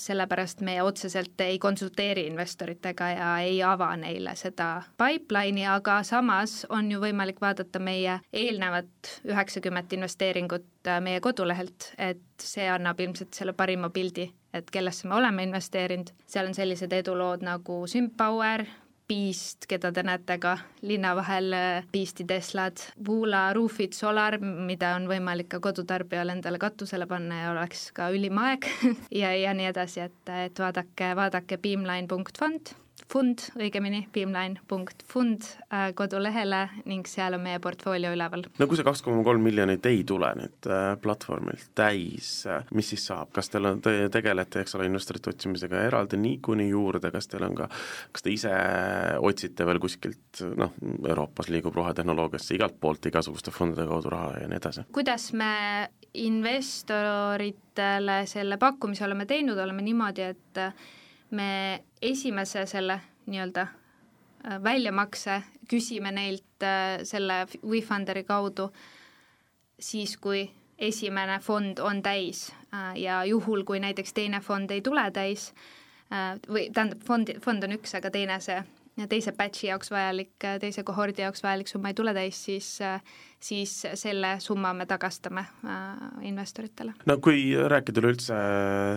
sellepärast meie otseselt ei konsulteeri investoritega ja ei ava neile seda pipeline'i, aga samas on ju võimalik vaadata meie eelnevat üheksakümmet investeeringut, investeeringut äh, meie kodulehelt, et see annab ilmselt selle parima pildi, et kellesse me oleme investeerinud, seal on sellised edulood nagu Sympower, Beast, keda te näete ka linna vahel, äh, Beasti Teslad, Vula Roofit Solar, mida on võimalik ka kodutarbijal endale katusele panna ja oleks ka ülim aeg ja, ja nii edasi, et, et vaadake, vaadake beamline.fund fund, õigemini beamline.fund äh, kodulehele ning seal on meie portfoolio üleval. no kui see kaks koma kolm miljonit ei tule nüüd äh, platvormilt täis, äh, mis siis saab, kas teil on, te tegelete, eks ole, investorite otsimisega eraldi niikuinii juurde, kas teil on ka, kas te ise otsite veel kuskilt noh, Euroopas liigub rohetehnoloogiasse igalt poolt igasuguste fondide kaudu raha ja nii edasi? kuidas me investoritele selle pakkumise oleme teinud, oleme niimoodi, et me esimese selle nii-öelda äh, väljamakse küsime neilt äh, selle WeFunderi kaudu siis, kui esimene fond on täis äh, ja juhul, kui näiteks teine fond ei tule täis, või tähendab, fond, fond on üks, aga teine see, teise batch'i jaoks vajalik, teise kohordi jaoks vajalik summa ei tule täis, siis siis selle summa me tagastame äh, investoritele. no kui rääkida üleüldse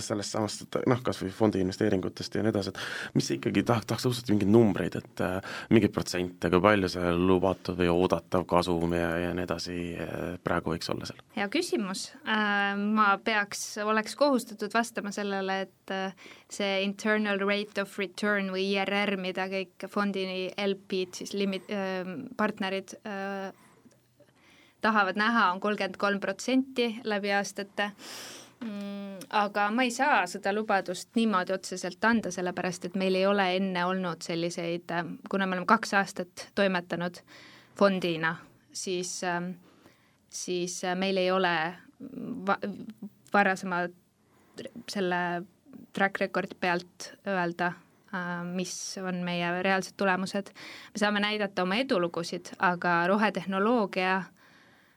sellest samast, et noh, kas või fondi investeeringutest ja nii edasi, et mis ikkagi tahaks, tahaks ausalt mingeid numbreid, et äh, mingeid protsente, kui palju see lubatud või oodatav kasum ja, ja nii edasi äh, praegu võiks olla seal? hea küsimus äh,, ma peaks, oleks kohustatud vastama sellele, et äh, see internal rate of return või IRR, mida kõik fondi LP-d siis limit- äh,, partnerid äh, tahavad näha on, kolmkümmend kolm protsenti läbi aastate mm, aga ma ei saa seda lubadust niimoodi otseselt anda, sellepärast et meil ei ole enne olnud selliseid, kuna me oleme kaks aastat toimetanud fondina, siis, siis meil ei ole va varasema selle track record'i pealt öelda, mis on meie reaalsed tulemused. me saame näidata oma edulugusid, aga rohetehnoloogia äh,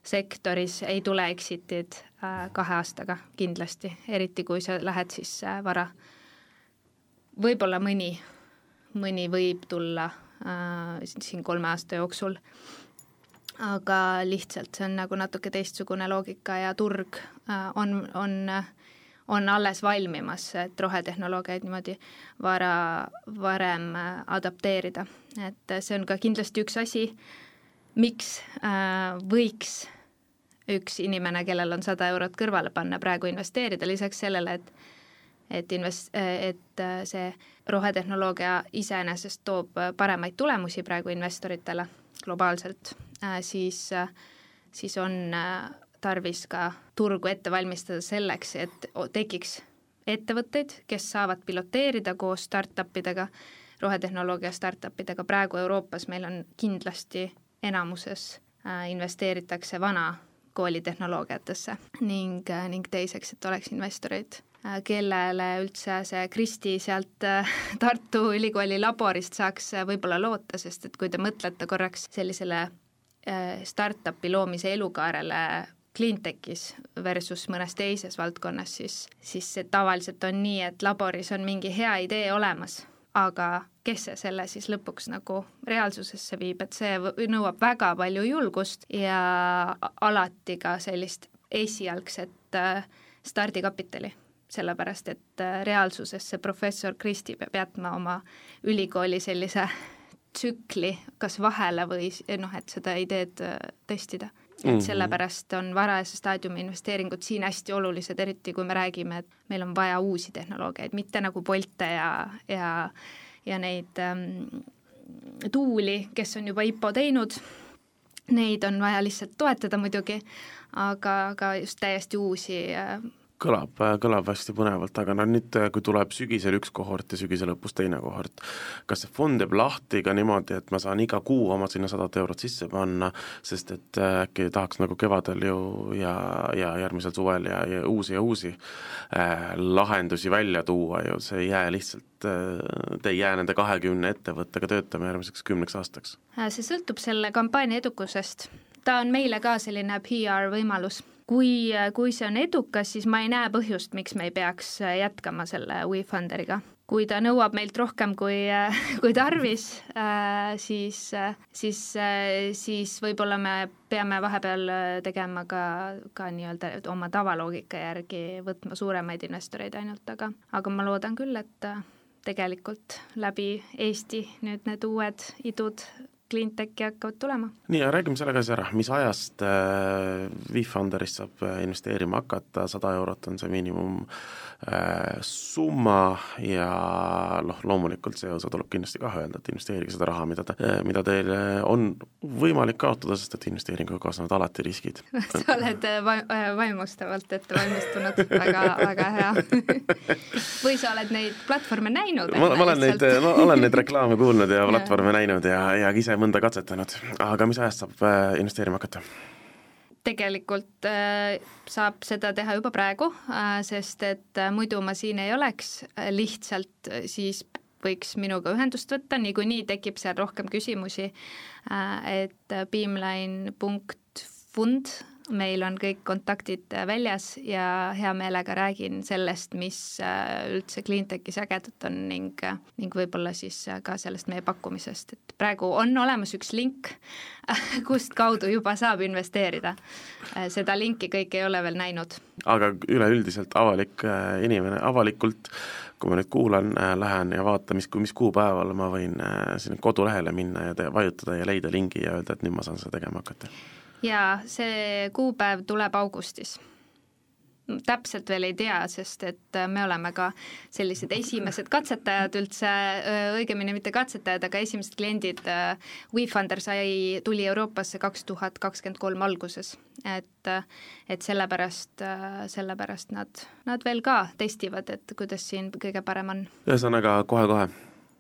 sektoris ei tule exit'id äh, kahe aastaga kindlasti, eriti kui sa lähed siis äh, vara. võib-olla mõni, mõni võib tulla äh, siin kolme aasta jooksul, aga lihtsalt see on nagu natuke teistsugune loogika ja turg on, on on alles valmimas, et rohetehnoloogiaid niimoodi vara, varem adapteerida. et see on ka kindlasti üks asi, miks võiks üks inimene, kellel on sada eurot kõrvale panna, praegu investeerida, lisaks sellele, et et invest-, et see rohetehnoloogia iseenesest toob paremaid tulemusi praegu investoritele globaalselt, siis, siis on tarvis ka turgu ette valmistada selleks, et tekiks ettevõtteid, kes saavad piloteerida koos startup idega, rohetehnoloogia startup idega, praegu Euroopas meil on kindlasti enamuses investeeritakse vana koolitehnoloogiatesse. Ning, ning teiseks, et oleks investoreid, kellele üldse see Kristi sealt äh, Tartu Ülikooli laborist saaks äh, võib-olla loota, sest et kui te mõtlete korraks sellisele äh, startup'i loomise elukaarele cleantech'is versus mõnes teises valdkonnas, siis, siis see tavaliselt on nii, et laboris on mingi hea idee olemas aga kes see selle siis lõpuks nagu reaalsusesse viib, et see nõuab väga palju julgust ja alati ka sellist esialgset äh, stardikapitali, sellepärast et äh, reaalsuses see professor Kristi peab jätma oma ülikooli sellise tsükli kas vahele või noh, et seda ideed äh, testida et -hmm. sellepärast on varajase staadiumi investeeringud siin hästi olulised, eriti kui me räägime, et meil on vaja uusi tehnoloogiaid, mitte nagu Bolte ja, ja ja neid ähm, tuuli, kes on juba IPO teinud, neid on vaja lihtsalt toetada muidugi, aga, aga just täiesti uusi äh, kõlab, kõlab hästi põnevalt, aga no nüüd, kui tuleb sügisel üks kohort ja sügise lõpus teine kohort, kas see fond jääb lahti ka niimoodi, et ma saan iga kuu oma sinna sadat eurot sisse panna, sest et äkki tahaks nagu kevadel ju ja, ja järgmisel suvel ja, ja uusi ja uusi äh, lahendusi välja tuua ju, see ei jää lihtsalt äh, te ei jää nende kahekümne ettevõttega töötama järgmiseks kümneks aastaks? Äh, see sõltub selle kampaania edukusest. ta on meile ka selline PR võimalus kui, kui see on edukas, siis ma ei näe põhjust, miks me ei peaks jätkama selle WeFunderiga. kui ta nõuab meilt rohkem kui, kui tarvis, siis, siis, siis võib-olla me peame vahepeal tegema ka, ka nii-öelda oma tavaloogika järgi, võtma suuremaid investoreid ainult, aga, aga ma loodan küll, et tegelikult läbi Eesti nüüd need uued idud cleantech'i hakkavad tulema. nii, ja räägime selle ka siis ära, mis ajast äh, WeFunderist saab äh, investeerima hakata, sada eurot on see miinimum äh, summa ja noh, loomulikult see osa tuleb kindlasti ka öelda, et investeerige seda raha, mida te äh,, mida teil on võimalik kaotada, sest et investeeringuga kaasnevad alati riskid. Sa oled äh, va äh, vaimustavalt ette valmistunud. Väga, väga hea. Või sa oled neid platvorme näinud? ma, ma olen neid, ma olen neid reklaame kuulnud ja platvorme näinud ja, ja ise mõnda katsetanud, aga mis ajast saab äh, investeerima hakata? tegelikult äh, saab seda teha juba praegu äh,, sest et muidu ma siin ei oleks, lihtsalt siis võiks minuga ühendust võtta, niikuinii tekib seal rohkem küsimusi et beamline.fund meil on kõik kontaktid väljas ja hea meelega räägin sellest, mis üldse Cleantechis ägedat on ning, ning võib-olla siis ka sellest meie pakkumisest, et praegu on olemas üks link, kust kaudu juba saab investeerida. seda linki kõik ei ole veel näinud. aga üleüldiselt avalik inimene, avalikult kui ma nüüd kuulan, lähen ja vaatan, mis, mis kuupäeval ma võin sinna kodulehele minna ja te, vajutada ja leida lingi ja öelda, et nüüd ma saan seda tegema hakata jaa, see kuupäev tuleb augustis. Täpselt veel ei tea, sest et me oleme ka sellised esimesed katsetajad üldse, õigemini mitte katsetajad, aga esimesed kliendid, WeFunder sai, tuli Euroopasse kaks tuhat kakskümmend kolm alguses, et et sellepärast, sellepärast nad, nad veel ka testivad, et kuidas siin kõige parem on. ühesõnaga kohe-kohe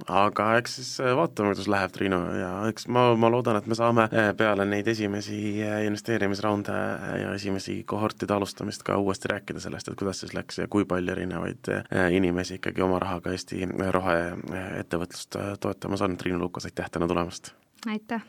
aga eks siis äh, vaatame, kuidas läheb, Triinu, ja eks ma, ma loodan, et me saame äh, peale neid esimesi äh, investeerimisraunde ja esimesi kohortide alustamist ka uuesti rääkida sellest, et kuidas siis läks ja kui palju erinevaid inimesi ikkagi oma rahaga Eesti roheettevõtlust toetamas on. Triinu Lukas, aitäh täna tulemast! aitäh!